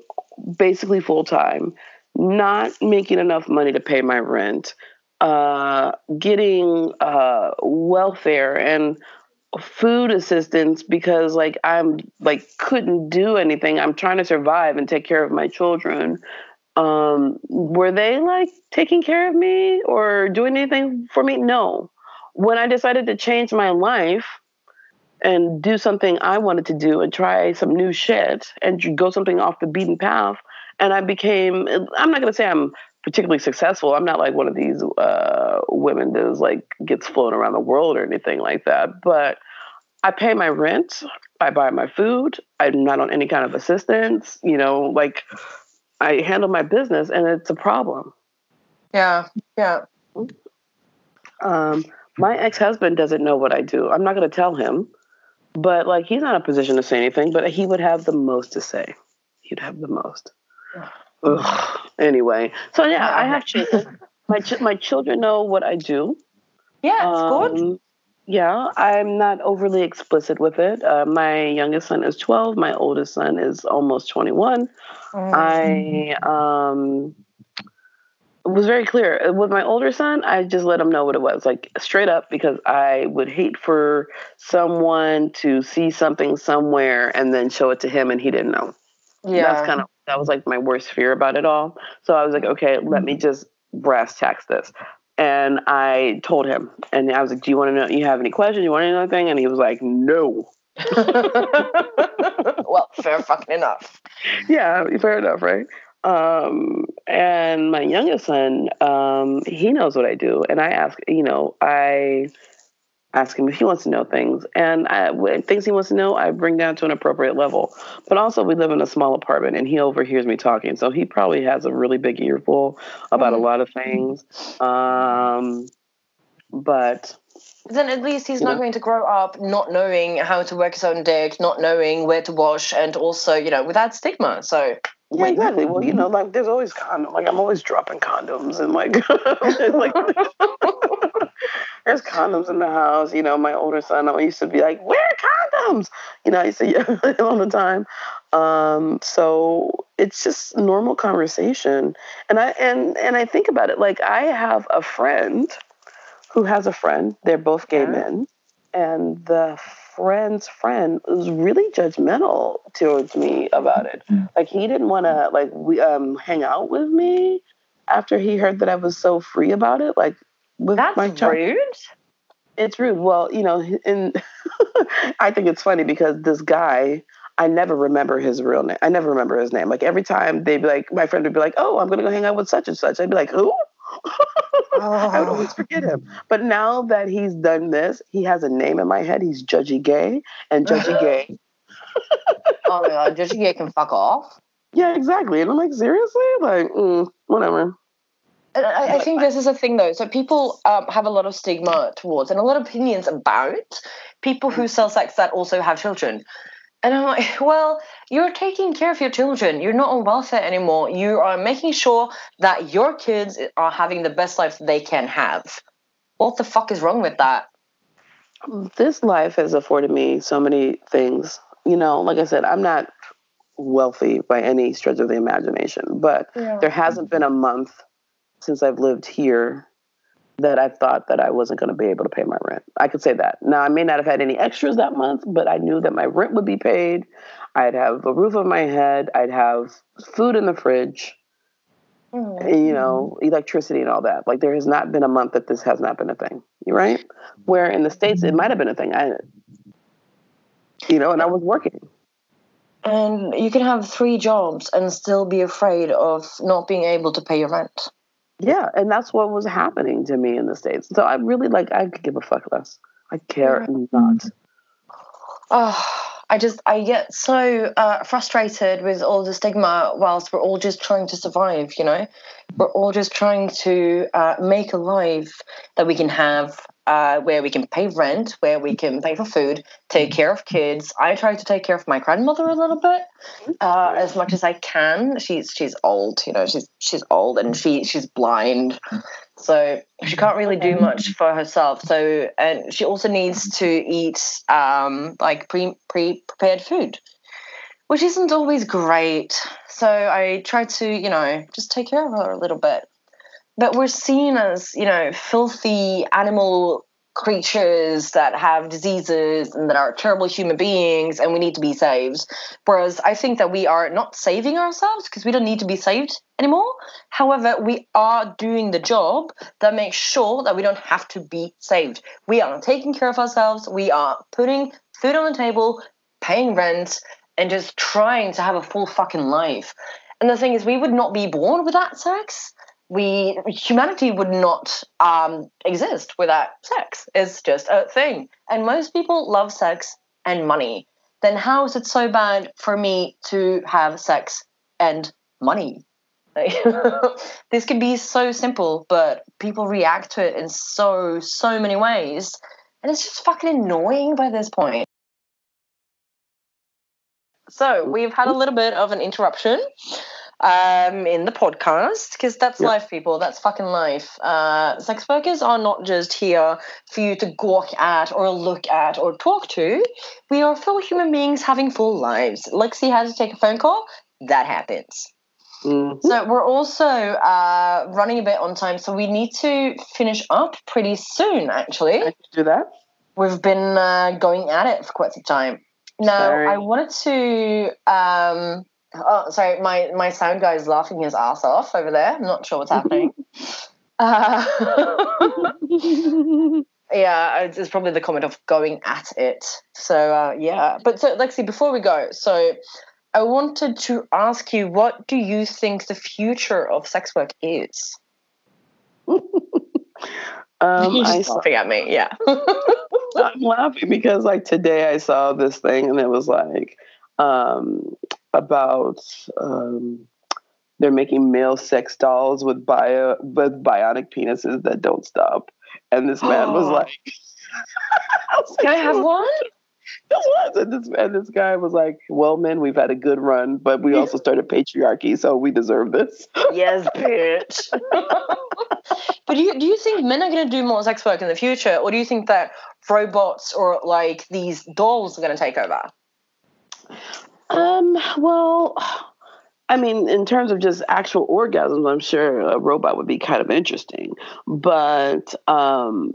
basically full time, not making enough money to pay my rent, uh, getting uh, welfare and food assistance because like I'm like couldn't do anything. I'm trying to survive and take care of my children. Um were they like taking care of me or doing anything for me? No. When i decided to change my life and do something i wanted to do and try some new shit and go something off the beaten path and i became i'm not going to say i'm particularly successful i'm not like one of these uh women that is like gets flown around the world or anything like that but i pay my rent i buy my food i'm not on any kind of assistance you know like I handle my business and it's a problem. Yeah, yeah. Um, my ex husband doesn't know what I do. I'm not going to tell him, but like he's not in a position to say anything, but he would have the most to say. He'd have the most. Ugh. Anyway, so yeah, I have children. my ch- my children know what I do. Yeah, it's good. Um, Yeah, I'm not overly explicit with it. Uh, my youngest son is 12. My oldest son is almost 21. Mm. I um, was very clear with my older son. I just let him know what it was, like straight up, because I would hate for someone to see something somewhere and then show it to him and he didn't know. yeah. That's kind of that was like my worst fear about it all. So I was like, okay, let me just brass tacks this. And I told him, and I was like, "Do you want to know? You have any questions? You want to know anything?" And he was like, "No." well, fair fucking enough. yeah, fair enough, right? Um, and my youngest son, um, he knows what I do, and I ask, you know, I ask him if he wants to know things, and I, things he wants to know, I bring down to an appropriate level. But also, we live in a small apartment, and he overhears me talking, so he probably has a really big earful about a Mhm. lot of things. Um, but Then at least he's not know? going to grow up not knowing how to work his own dick, not knowing where to wash, and also, you know, without stigma. So, Yeah, exactly. Well, you know, like there's always condom. Like I'm always dropping condoms and like, like there's condoms in the house. You know, my older son I used to be like, "Where are condoms?" You know, I used to yell at him all the time. Um, so it's just normal conversation, and I and and I think about it like I have a friend who has a friend. They're both gay Yeah. men, and the friend's friend was really judgmental towards me about it. Like he didn't want to like we um hang out with me after he heard that I was so free about it. Like with that's my child, rude. it's rude. Well, you know, and I think it's funny because this guy. I never remember his real name. I never remember his name. Like every time they'd be like, my friend would be like, "Oh, I'm gonna go hang out with such and such." I'd be like, "Who?" I would always forget him. But now that he's done this, he has a name in my head. He's Judgy Gay, and Judgy Gay. oh my god, Judgy Gay can fuck off. Yeah, exactly. And I'm like, seriously, like, mm, whatever. I, I think this is a thing though. So people um, have a lot of stigma towards and a lot of opinions about people who sell sex that also have children. And I'm like, well, you're taking care of your children. You're not on welfare anymore. You are making sure that your kids are having the best life they can have. What the fuck is wrong with that? This life has afforded me so many things. You know, like I said, I'm not wealthy by any stretch of the imagination, but there hasn't been a month since I've lived here that I thought that I wasn't going to be able to pay my rent. I could say that. Now, I may not have had any extras that month, but I knew that my rent would be paid. I'd have a roof over my head. I'd have food in the fridge, Mm. and, you know, electricity and all that. Like there has not been a month that this has not been a thing. You right? Where in the states it might have been a thing. I, you know, and I was working. And you can have three jobs and still be afraid of not being able to pay your rent. Yeah, and that's what was happening to me in the states. So I really like I could give a fuck less. I care not. Oh, I just I get so uh, frustrated with all the stigma whilst we're all just trying to survive. You know, we're all just trying to uh, make a life that we can have. Uh, where we can pay rent, where we can pay for food, take care of kids. I try to take care of my grandmother a little bit, uh, as much as I can. She's she's old, you know. She's she's old and she she's blind, so she can't really do much for herself. So and she also needs to eat um, like pre pre prepared food, which isn't always great. So I try to you know just take care of her a little bit. But we're seen as you know filthy animal creatures that have diseases and that are terrible human beings and we need to be saved. Whereas I think that we are not saving ourselves because we don't need to be saved anymore. However, we are doing the job that makes sure that we don't have to be saved. We are taking care of ourselves, we are putting food on the table, paying rent, and just trying to have a full fucking life. And the thing is, we would not be born without sex we humanity would not um, exist without sex. It's just a thing, and most people love sex and money. Then how is it so bad for me to have sex and money? this can be so simple, but people react to it in so so many ways, and it's just fucking annoying by this point. So we've had a little bit of an interruption. Um, in the podcast because that's Yeah. life, people. That's fucking life. Uh, sex workers are not just here for you to gawk at or look at or talk to. We are full human beings having full lives. Lexi had to take a phone call. That happens. Mhm. So we're also uh, running a bit on time, so we need to finish up pretty soon. Actually, do that. we've been uh, going at it for quite some time. Now, Sorry. I wanted to. Um, oh, sorry, my my sound guy is laughing his ass off over there. I'm not sure what's happening. uh, yeah, it's, probably the comment of going at it. So uh, yeah, but so Lexi, before we go, so I wanted to ask you, what do you think the future of sex work is? Um, I saw, laughing at me. Yeah. I'm laughing because like today I saw this thing and it was like um, about um, they're making male sex dolls with bio with bionic penises that don't stop, and this man was like, I was Can I have one? This was and this and this guy was like, "Well, men, we've had a good run, but we also started patriarchy, so we deserve this." yes, bitch. but do you, do you think men are going to do more sex work in the future, or do you think that robots or like these dolls are going to take over? Um. Well, I mean, in terms of just actual orgasms, I'm sure a robot would be kind of interesting, but um,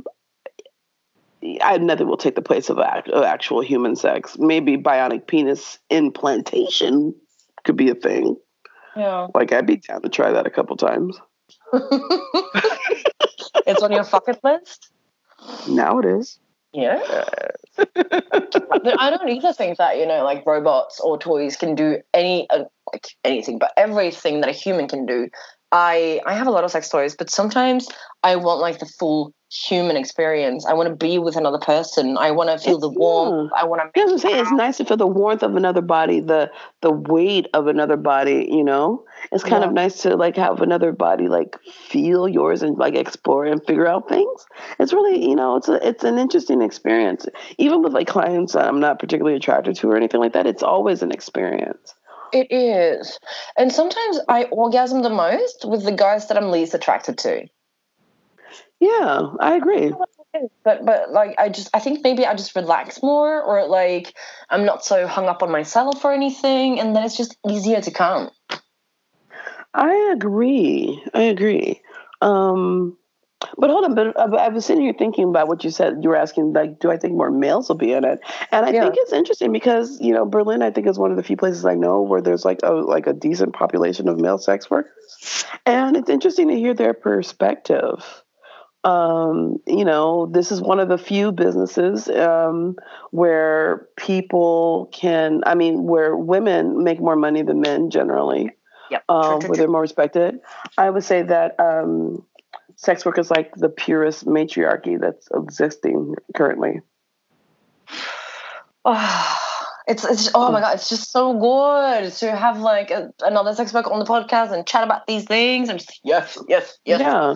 I nothing will take the place of, act, of actual human sex. Maybe bionic penis implantation could be a thing. Yeah. Like I'd be down to try that a couple times. it's on your bucket list. Now it is. Yeah. I don't either think that you know, like robots or toys can do any uh, like anything, but everything that a human can do. I I have a lot of sex toys, but sometimes I want like the full human experience. I want to be with another person. I want to feel the warmth. I want to. Yeah, was it's nice to feel the warmth of another body, the the weight of another body. You know, it's kind of nice to like have another body like feel yours and like explore and figure out things. It's really you know it's a it's an interesting experience. Even with like clients that I'm not particularly attracted to or anything like that, it's always an experience. It is, and sometimes I orgasm the most with the guys that I'm least attracted to. Yeah, I agree. but but like I just I think maybe I just relax more or like I'm not so hung up on myself or anything and then it's just easier to come. I agree. I agree. Um, but hold on, but I was sitting here thinking about what you said. You were asking, like, do I think more males will be in it? And I Yeah. think it's interesting because you know Berlin, I think, is one of the few places I know where there's like a like a decent population of male sex workers, and it's interesting to hear their perspective. Um, you know, this is one of the few businesses um, where people can, I mean, where women make more money than men generally Yep. um, where they're more respected. I would say that um, sex work is like the purest matriarchy that's existing currently. Oh, it's it's oh my god, it's just so good to have like a, another sex worker on the podcast and chat about these things and just yes, yes, yes. Yeah,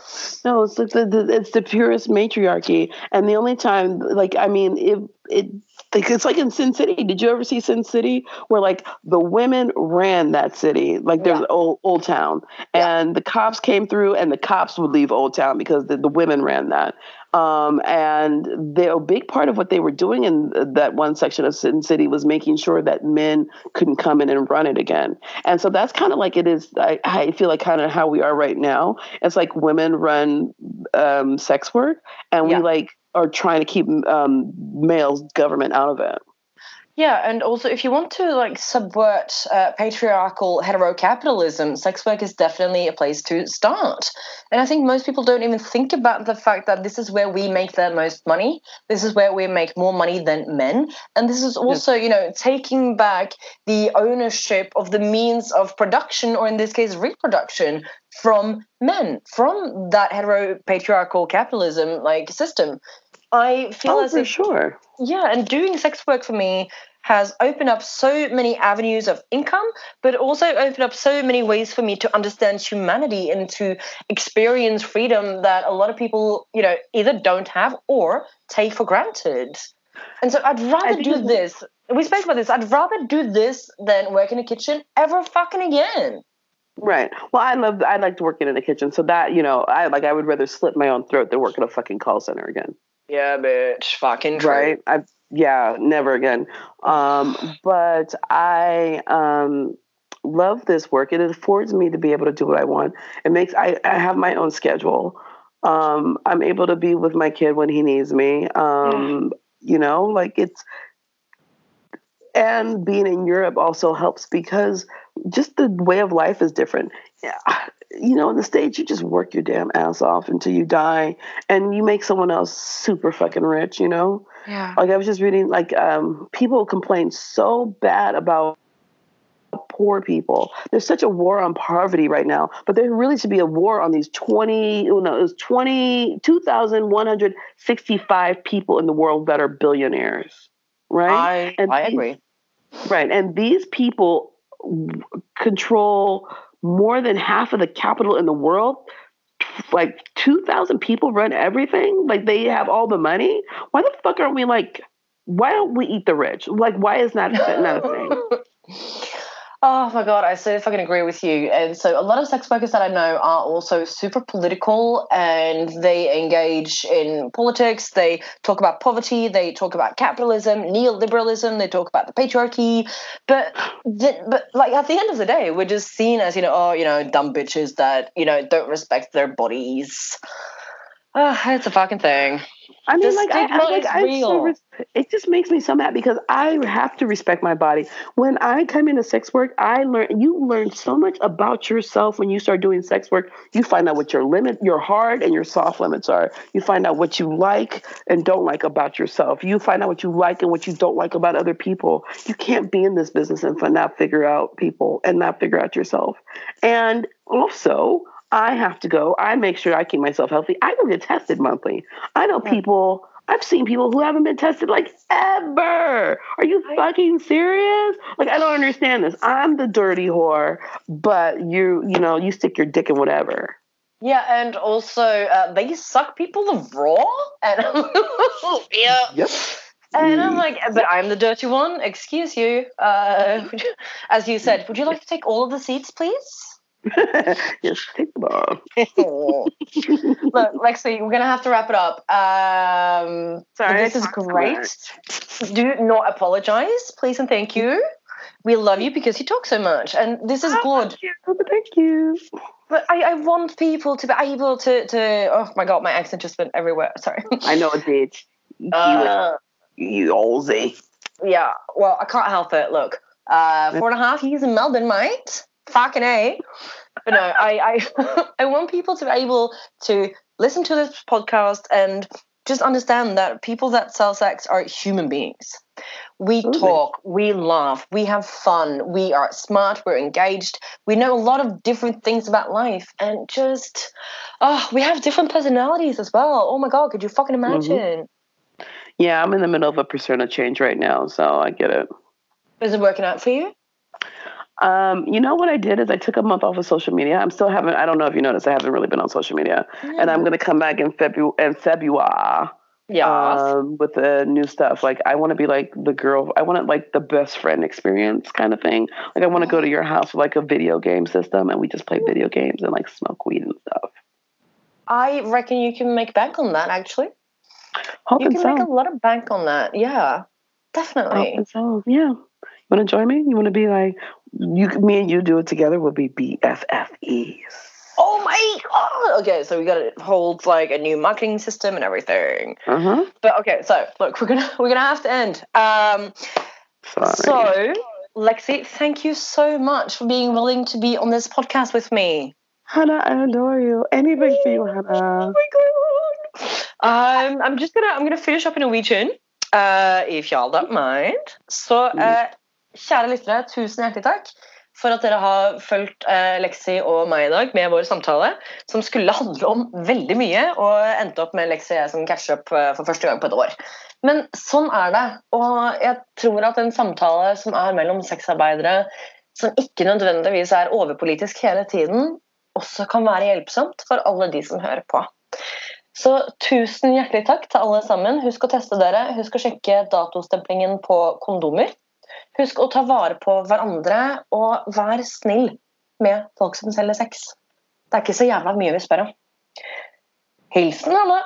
no, it's like the, the it's the purest matriarchy, and the only time, like, I mean, it it like, it's like in Sin City. Did you ever see Sin City, where like the women ran that city, like there's Yeah. old Old Town, Yeah. and the cops came through, and the cops would leave Old Town because the, the women ran that. Um, and the, a big part of what they were doing in that one section of Sin City was making sure that men couldn't come in and run it again. And so that's kind of like it is. I, I feel like kind of how we are right now. It's like women run um, sex work, and Yeah. we like are trying to keep um, males government out of it. Yeah, and also if you want to like subvert uh, patriarchal heterocapitalism, sex work is definitely a place to start. And I think most people don't even think about the fact that this is where we make the most money. This is where we make more money than men, and this is also, you know, taking back the ownership of the means of production, or in this case, reproduction, from men, from that heteropatriarchal capitalism like system. I feel Oh, as for if sure. yeah, and doing sex work for me has opened up so many avenues of income, but also opened up so many ways for me to understand humanity and to experience freedom that a lot of people, you know, either don't have or take for granted. And so I'd rather do this. We spoke about this. I'd rather do this than work in a kitchen ever fucking again. Right. Well, I love. I liked working in the kitchen, so that you know, I like. I would rather slit my own throat than work in a fucking call center again. Yeah, bitch. Fucking true. Right. I yeah, never again. Um, but I um love this work. It affords me to be able to do what I want. It makes I, I have my own schedule. Um, I'm able to be with my kid when he needs me. Um, you know, like it's and being in Europe also helps because just the way of life is different. Yeah, you know, in the States, you just work your damn ass off until you die and you make someone else super fucking rich, you know? Yeah. Like I was just reading, like, um, people complain so bad about poor people. There's such a war on poverty right now, but there really should be a war on these 20, no, it was 20, 2,165 people in the world that are billionaires, right? I, and I these- agree. Right. And these people control more than half of the capital in the world. Like 2,000 people run everything. Like they have all the money. Why the fuck aren't we like, why don't we eat the rich? Like, why is that not a thing? Oh my god, I so fucking agree with you. And so a lot of sex workers that I know are also super political and they engage in politics. They talk about poverty, they talk about capitalism, neoliberalism, they talk about the patriarchy. But the, but like at the end of the day, we're just seen as, you know, oh, you know, dumb bitches that, you know, don't respect their bodies. Ah, it's a fucking thing. I mean, The like, I, I, like I so res- it just makes me so mad because I have to respect my body. When I come into sex work, I learn you learn so much about yourself when you start doing sex work. You find out what your limit, your hard and your soft limits are. You find out what you like and don't like about yourself. You find out what you like and what you don't like about other people. You can't be in this business and not figure out people and not figure out yourself. And also, I have to go. I make sure I keep myself healthy. I go get tested monthly. I know Yeah. people. I've seen people who haven't been tested like ever. Are you fucking serious? Like I don't understand this. I'm the dirty whore, but you, you know, you stick your dick in whatever. Yeah, and also uh, they suck people raw, and yeah, Yep. and I'm like, but I'm the dirty one. Excuse you. Uh, you- as you said, would you like to take all of the seats, please? yes, take them off. Look, Lexi, we're gonna have to wrap it up. Um, Sorry, this is great. Do not apologize, please and thank you. We love you because you talk so much, and this is good. Thank you, but thank you. But I, I want people to be able to to. Oh my god, my accent just went everywhere. Sorry. I know it did. You, Uh, you Aussie. yeah. Well, I can't help it. Look, uh, four and a half years in Melbourne, mate. Fucking a. But no, I I I want people to be able to listen to this podcast and just understand that people that sell sex are human beings. We talk, we laugh, we have fun, we are smart, we're engaged, we know a lot of different things about life, and just, oh, we have different personalities as well. Oh my god, could you fucking mm-hmm. imagine? Yeah, I'm in the middle of a persona change right now, so I get it. Is it working out for you? Um, you know what I did is I took a month off of social media. I'm still haven't. I don't know if you noticed. I haven't really been on social media, and I'm gonna come back in February. In February, yeah. um, with the new stuff. Like I want to be like the girl. I want it like the best friend experience kind of thing. Like I want to go to your house with like a video game system, and we just play video games and like smoke weed and stuff. I reckon you can make bank on that. Actually, you can so. make a lot of bank on that. Yeah, definitely. So. Yeah. You want to join me? You want to be like you? Me and you do it together. We'll be BFFEs. Oh my god! Okay, so we got to hold like a new marketing system and everything. Uh huh. But okay, so look, we're gonna we're gonna have to end. Um, Sorry. so Lexi, thank you so much for being willing to be on this podcast with me. Hannah, I adore you. Anything for you, Hannah. Oh my god! Um, I'm just gonna I'm gonna finish up in a Norwegian, uh, if y'all don't mind. Så eh, kjære lyttere, tusen hjertelig takk for at dere har fulgt eh, Lexi og meg i dag med vår samtale, som skulle handle om veldig mye, og endte opp med Lexi og jeg som catcher up eh, for første gang på et år. Men sånn er det, og jeg tror at en samtale som er mellom sexarbeidere, som ikke nødvendigvis er overpolitisk hele tiden, også kan være hjelpsomt for alle de som hører på. Så tusen hjertelig takk til alle sammen. Husk å teste dere. Husk å sjekke datostemplingen på kondomer. Husk å ta vare på hverandre, og vær snill med folk som selger sex. Det er ikke så jævla mye vi spør om. Hilsen Hanne.